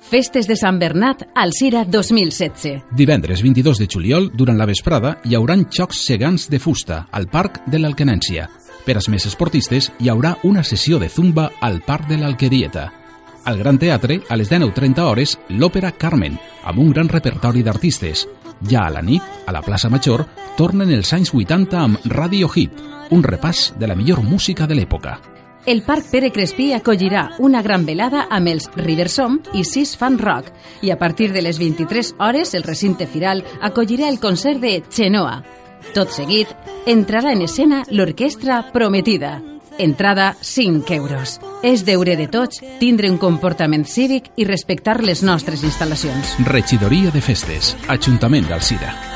Festes de Sant Bernat al Cira 2016. Divendres 22 de juliol, durant la vesprada, hi haurà xocs gegants de fusta al Parc de l'Alquenència. Per als més esportistes, hi haurà una sessió de zumba al Parc de l'Alquerieta. Al Gran Teatre, a les 19.30 hores, l'Òpera Carmen, amb un gran repertori d'artistes. Ja a la nit, a la plaça Major, tornen els anys 80 amb Radio Hit, un repàs de la millor música de l'època. El Parc Pere Crespí acollirà una gran velada amb els Riversom i Sis Fan Rock i a partir de les 23 hores el recinte firal acollirà el concert de Chenoa. Tot seguit, entrarà en escena l'orquestra Prometida. Entrada 5 euros. És deure de tots tindre un comportament cívic i respectar les nostres instal·lacions. Regidoria de Festes, Ajuntament d'Alcira.